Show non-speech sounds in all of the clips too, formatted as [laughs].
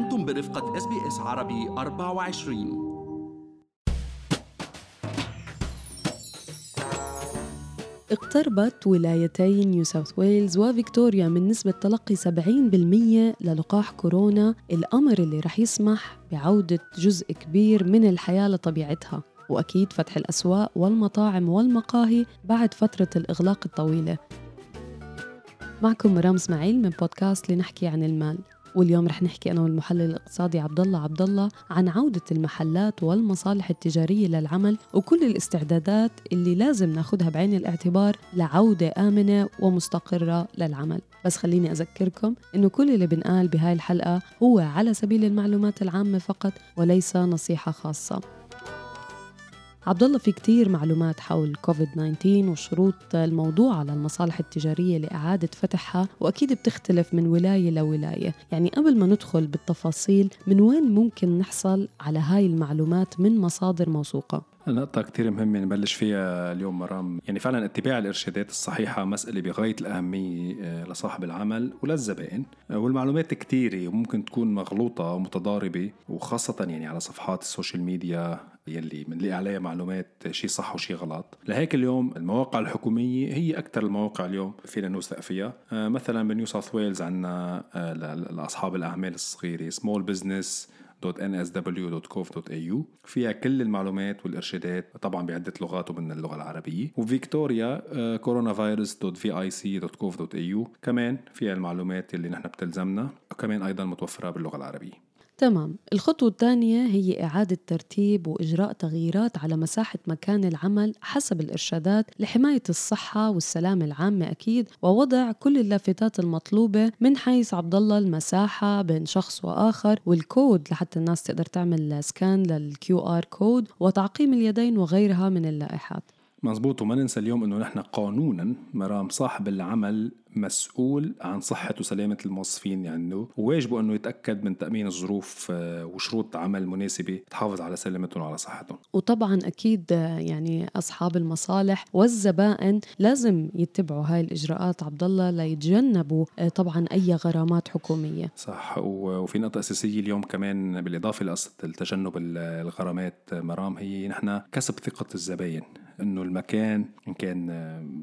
أنتم برفقة SBS عربي 24 اقتربت ولايتي نيو ساوث ويلز وفيكتوريا من نسبة تلقي 70% للقاح كورونا الأمر اللي رح يسمح بعودة جزء كبير من الحياة لطبيعتها. وأكيد فتح الأسواق والمطاعم والمقاهي بعد فترة الإغلاق الطويلة. معكم مرام إسماعيل من بودكاست لنحكي عن المال. واليوم رح نحكي أنا والمحلل الاقتصادي عبد الله عبد الله عن عودة المحلات والمصالح التجارية للعمل وكل الاستعدادات اللي لازم ناخذها بعين الاعتبار لعودة آمنة ومستقرة للعمل. بس خليني أذكركم إنه كل اللي بنقال بهاي الحلقة هو على سبيل المعلومات العامة فقط وليس نصيحة خاصة. عبد الله في كتير معلومات حول كوفيد 19 وشروط الموضوع على المصالح التجارية لإعادة فتحها وأكيد بتختلف من ولاية لولاية، يعني قبل ما ندخل بالتفاصيل من وين ممكن نحصل على هاي المعلومات من مصادر موثوقة؟ نقطة كتير مهمة نبلش فيها اليوم مرام. يعني فعلا اتباع الإرشادات الصحيحة مسألة بغاية الأهمية آه، لصاحب العمل وللزبائن. آه، والمعلومات كتيرة وممكن تكون مغلوطة ومتضاربة وخاصة يعني على صفحات ال social media يلي بنلاقي عليها معلومات شي صح وشي غلط. لهيك اليوم المواقع الحكومية هي أكثر المواقع اليوم فينا نوثق فيها. آه، مثلا بنيو ساوث ويلز عندنا لأصحاب الأعمال الصغيرة small business www.nsw.gov.au فيها كل المعلومات والإرشادات طبعا بعدة لغات ومن اللغة العربية. وفيكتوريا كورونا فيروس.vic.gov.au كمان فيها المعلومات اللي نحن بتلزمنا وكمان أيضا متوفرة باللغة العربية. تمام. الخطوة الثانية هي إعادة ترتيب وإجراء تغييرات على مساحة مكان العمل حسب الإرشادات لحماية الصحة والسلامة العامة أكيد ووضع كل اللافتات المطلوبة من حيث عبد الله المساحة بين شخص وآخر والكود لحتى الناس تقدر تعمل scan لل QR code وتعقيم اليدين وغيرها من اللائحات. مزبوط وما ننسى اليوم إنه نحن قانونا مرام صاحب العمل مسؤول عن صحة وسلامة الموظفين يعني وواجبه إنه يتأكد من تأمين الظروف آه، وشروط عمل مناسبة تحافظ على سلامتهم وعلى صحتهم. وطبعا أكيد آه، يعني أصحاب المصالح والزبائن لازم يتبعوا هاي الإجراءات عبد الله ليتجنبوا آه، طبعا أي غرامات حكومية. صح. وفي نقطة أساسية اليوم كمان بالإضافة لقصة التجنب الغرامات مرام هي نحن كسب ثقة الزباين. إنه المكان إن كان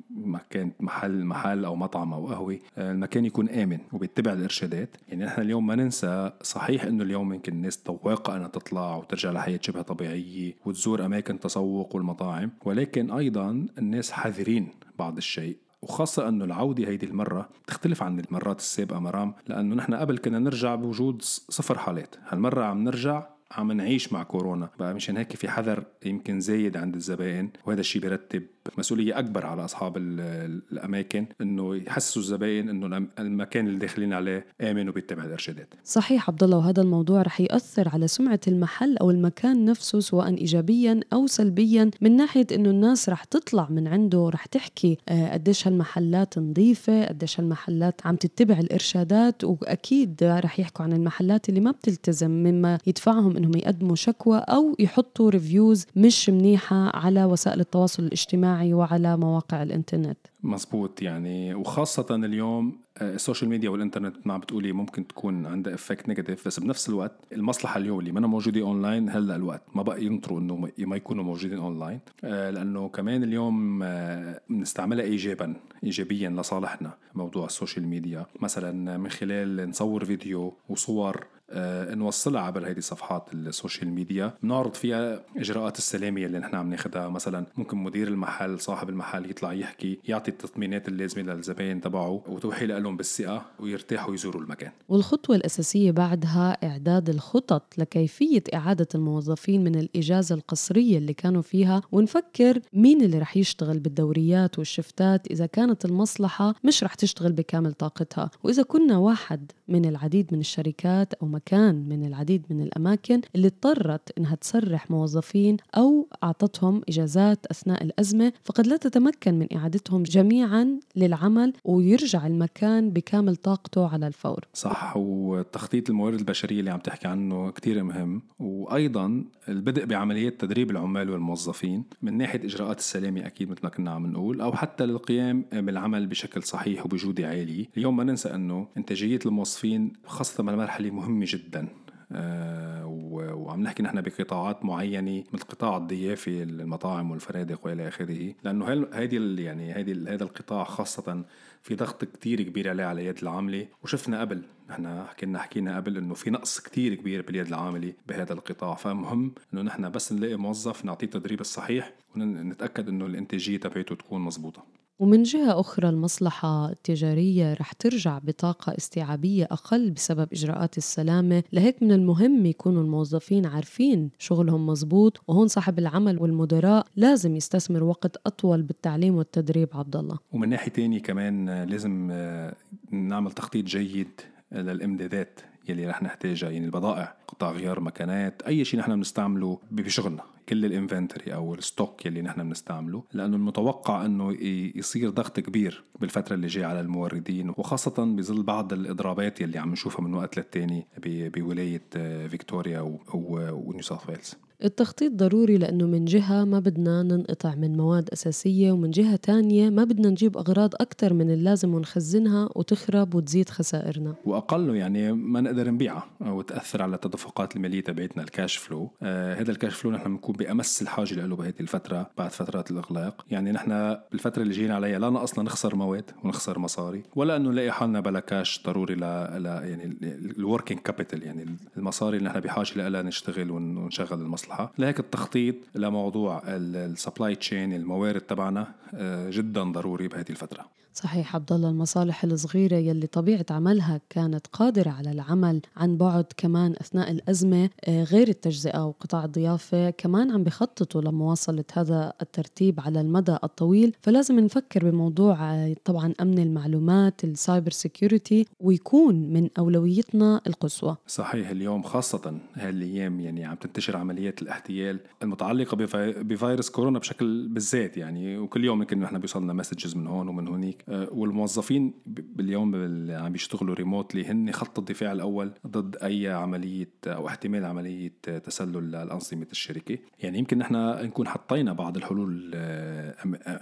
مكان محل محل أو مطعم أو قهوة المكان يكون آمن وبيتبع الإرشادات. يعني نحن اليوم ما ننسى صحيح إنه اليوم يمكن الناس طواقه إنها تطلع وترجع لحياة شبه طبيعية وتزور أماكن تسوق والمطاعم. ولكن أيضا الناس حذرين بعض الشيء وخاصة أنه العودة هيدي المرة تختلف عن المرات السابقة مرام. لأنه نحن قبل كنا نرجع بوجود صفر حالات. هالمرة عم نرجع عم نعيش مع كورونا. بقى مشان هيك في حذر يمكن زايد عند الزبائن وهذا الشيء بيرتب مسؤولية أكبر على أصحاب الأماكن إنه يحسسوا الزبائن إنه المكان اللي داخلين عليه آمن وبيتبع الإرشادات. صحيح عبد الله وهذا الموضوع رح يأثر على سمعة المحل أو المكان نفسه سواء إيجابيا أو سلبيا من ناحية إنه الناس رح تطلع من عنده رح تحكي آه، قديش هالمحلات نظيفة قديش هالمحلات عم تتبع الإرشادات وأكيد رح يحكوا عن المحلات اللي ما بتلتزم مما يدفعهم إنهم يقدموا شكوى أو يحطوا reviews مش منيحة على وسائل التواصل الاجتماعي. الاجتماعي وعلى مواقع الإنترنت. مزبوط يعني وخاصة اليوم ال social media والإنترنت ما بتقولي ممكن تكون عندها effect negative بس بنفس الوقت المصلحة اليوم اللي ما موجودة أونلاين هلأ الوقت ما بقى ينطروا إنه ما يكونوا موجودين أونلاين. آه، لأنه كمان اليوم آه، بنستعملها ايجابا ايجابيا لصالحنا موضوع ال social media. مثلا من خلال نصور فيديو وصور آه، نوصلها عبر هذه الصفحات ال social media. بنعرض فيها إجراءات السلامه اللي نحن عم ناخذها مثلا ممكن مدير المحل صاحب المحل يطلع يحكي يعطي التطمينات اللازمة للزباين تبعه وتوحي لهم بالثقة ويرتاحوا يزوروا المكان. والخطوة الأساسية بعدها إعداد الخطط لكيفية إعادة الموظفين من الإجازة القصرية اللي كانوا فيها ونفكر مين اللي رح يشتغل بالدوريات والشفتات. إذا كانت المصلحة مش رح تشتغل بكامل طاقتها. وإذا كنا واحد من العديد من الشركات أو مكان من العديد من الأماكن اللي اضطرت إنها تسرح موظفين أو أعطتهم إجازات أثناء الأزمة فقد لا تتمكن من إعادتهم جميعا للعمل ويرجع المكان بكامل طاقته على الفور. صح وتخطيط الموارد البشرية اللي عم تحكي عنه كتير مهم. وأيضا البدء بعمليات تدريب العمال والموظفين من ناحية إجراءات السلامة أكيد مثل ما كنا عم نقول أو حتى للقيام بالعمل بشكل صحيح وبجودة عالية اليوم ما ننسى أنه إنتاجية الموظفين خاصة بالمرحلة مهمة جدا. وعم نحكي نحن بقطاعات معينة مثل قطاع الضيافة المطاعم والفنادق وإلى آخره. لأنه هذه يعني هذه هذا القطاع خاصة في ضغط كتير كبير عليه على اليد العاملة. وشفنا قبل نحن كنا حكينا قبل إنه في نقص كتير كبير باليد العاملة بهذا القطاع. فمهم إنه نحن بس نلاقي موظف نعطيه التدريب الصحيح ونتاكد إنه الإنتاجية تبعته تكون مزبوطه ومن جهة أخرى المصلحة التجارية رح ترجع بطاقة استيعابية أقل بسبب إجراءات السلامة. لهيك من المهم يكونوا الموظفين عارفين شغلهم مزبوط وهون صاحب العمل والمدراء لازم يستثمر وقت أطول بالتعليم والتدريب. عبد الله. ومن ناحية تانية كمان لازم آه، نعمل تخطيط جيد للإمدادات. يلي رح نحتاجها يعني البضائع قطع غيار مكانات أي شيء نحن بنستعمله بشغلنا. كل ال inventory أو ال stock يلي نحن بنستعمله لأنه المتوقع إنه يصير ضغط كبير بالفترة اللي جاية على الموردين وخاصة بظل بعض الإضرابات يلي عم نشوفها من وقت للتاني بولاية فيكتوريا ونيو ساوث ويلز. التخطيط ضروري لأنه من جهة ما بدنا ننقطع من مواد أساسية ومن جهة تانية ما بدنا نجيب أغراض أكثر من اللازم ونخزنها وتخرب وتزيد خسائرنا. وأقله يعني ما نقدر نبيعها وتأثر على التدفقات المالية تبعتنا ال cash flow آه هذا ال cash flow نحن بنكون بأمس الحاجة له بهذه الفترة بعد فترات الإغلاق. يعني نحن بالفترة اللي جينا عليها لا ناقصنا نخسر مواد ونخسر مصاري ولا أنه نلاقي حالنا بلا كاش ضروري ل يعني ال working capital يعني المصاري اللي نحن بحاجة لها نشتغل ونشغل المصلحة المصلحه لهيك التخطيط لموضوع ال supply chain الموارد تبعنا آه، جدا ضروري بهذه الفترة. صحيح عبد الله المصالح الصغيرة يلي طبيعة عملها كانت قادرة على العمل عن بعد كمان أثناء الأزمة آه، غير التجزئة وقطاع الضيافة كمان عم بخططوا لمواصلة هذا الترتيب على المدى الطويل. فلازم نفكر بموضوع آه، طبعا أمن المعلومات ال cyber security ويكون من أولويتنا القصوى. صحيح اليوم خاصة هالأيام يعني عم تنتشر عمليات الاحتيال المتعلقة بفيروس كورونا بشكل بالذات يعني وكل يوم يمكن نحن بيوصلنا مسجز من هون ومن هونيك. والموظفين باليوم اللي عم بيشتغلوا ريموتلي هن خط الدفاع الأول ضد أي عملية أو احتمال عملية تسلل لانظمه الشركة. يعني يمكن نحن نكون حطينا بعض الحلول آه،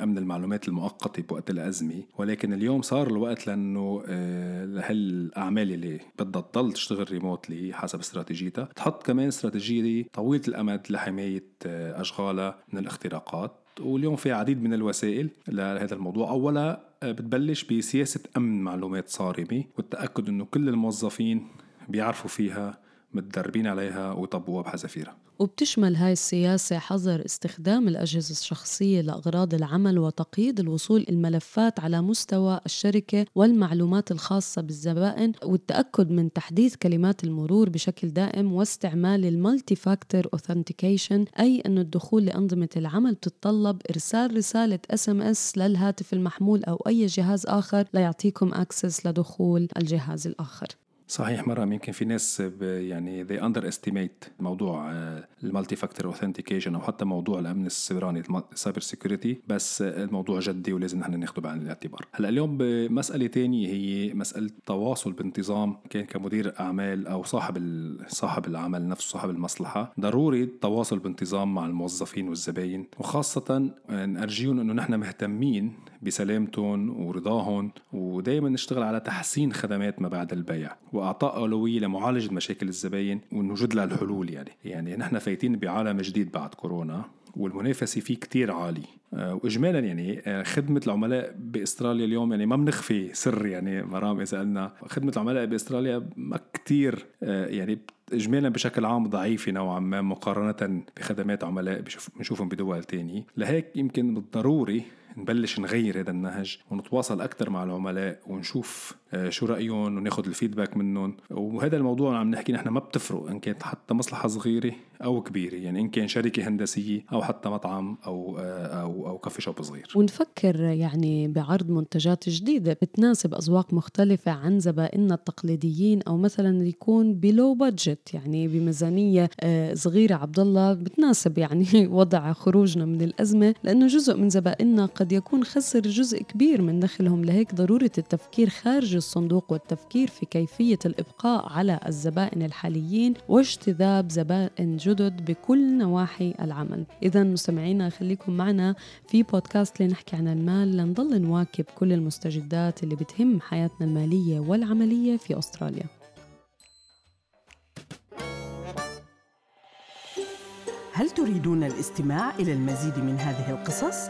أمن المعلومات المؤقتة بوقت الأزمة. ولكن اليوم صار الوقت لأنه آه، لهالاعمال اللي بدها تضل تشتغل ريموتلي حسب استراتيجيتها تحط كمان استراتيجية طويلة الأمد لحماية أشغالها من الاختراقات. واليوم في عديد من الوسائل لهذا الموضوع. أولا آه، بتبلش بسياسة أمن معلومات صارمة والتأكد أنه كل الموظفين بيعرفوا فيها متدربين عليها ويطبقوها بحذافيرها وبتشمل هاي السياسة حظر استخدام الأجهزة الشخصية لأغراض العمل وتقييد الوصول الملفات على مستوى الشركة والمعلومات الخاصة بالزبائن والتأكد من تحديث كلمات المرور بشكل دائم واستعمال ال multi-factor authentication أي أن الدخول لأنظمة العمل تتطلب إرسال رسالة SMS للهاتف المحمول أو أي جهاز آخر ليعطيكم access لدخول الجهاز الآخر. صحيح مرة يمكن في ناس يعني they underestimate موضوع ال multi-factor authentication أو حتى موضوع الأمن السيبراني ال cyber security بس الموضوع جدي ولازم نحن ناخده بعين الاعتبار. هلأ اليوم بمسألة تانية هي مسألة تواصل بانتظام كان كمدير أعمال أو صاحب صاحب العمل نفسه صاحب المصلحة. ضروري التواصل بانتظام مع الموظفين والزباين. وخاصة نرجيهم إنه نحن مهتمين بسلامتهم ورضاهم ودائما نشتغل على تحسين خدمات ما بعد البيع. وأعطاء اولويه لمعالجة مشاكل الزباين ونوجد لها الحلول يعني. يعني نحن فايتين بعالم جديد بعد كورونا والمنافسة فيه كتير عالي آه، واجمالا يعني آه، خدمة العملاء بأستراليا اليوم يعني ما بنخفي سر يعني مرام إذا قلنا خدمة العملاء بأستراليا ما كتير آه، يعني اجمالا بشكل عام ضعيفة نوعا ما مقارنة بخدمات عملاء بنشوفهم بدول تانية. لهيك يمكن بالضروري نبلش نغير هذا النهج ونتواصل أكثر مع العملاء ونشوف آه، شو رأيهم وناخذ الفيدباك منهم. وهذا الموضوع عم نحكي نحن ما بتفرق إن كانت حتى مصلحة صغيرة أو كبيرة يعني إن كان شركة هندسية أو حتى مطعم أو آه، أو أو كافي شوب صغير. ونفكر يعني بعرض منتجات جديدة بتناسب أذواق مختلفة عن زبائننا التقليديين أو مثلا يكون بلو بادجت يعني بميزانية آه، صغيرة. عبد الله بتناسب يعني [laughs] وضع خروجنا من الأزمة لأنه جزء من زبائننا قد يكون خسر جزء كبير من دخلهم. لهيك ضرورة التفكير خارج الصندوق والتفكير في كيفية الإبقاء على الزبائن الحاليين واجتذاب زبائن جدد بكل نواحي العمل. إذا مستمعينا خليكم معنا في بودكاست لنحكي عن المال. لنضل نواكب كل المستجدات اللي بتهم حياتنا المالية والعملية في أستراليا. هل تريدون الاستماع إلى المزيد من هذه القصص؟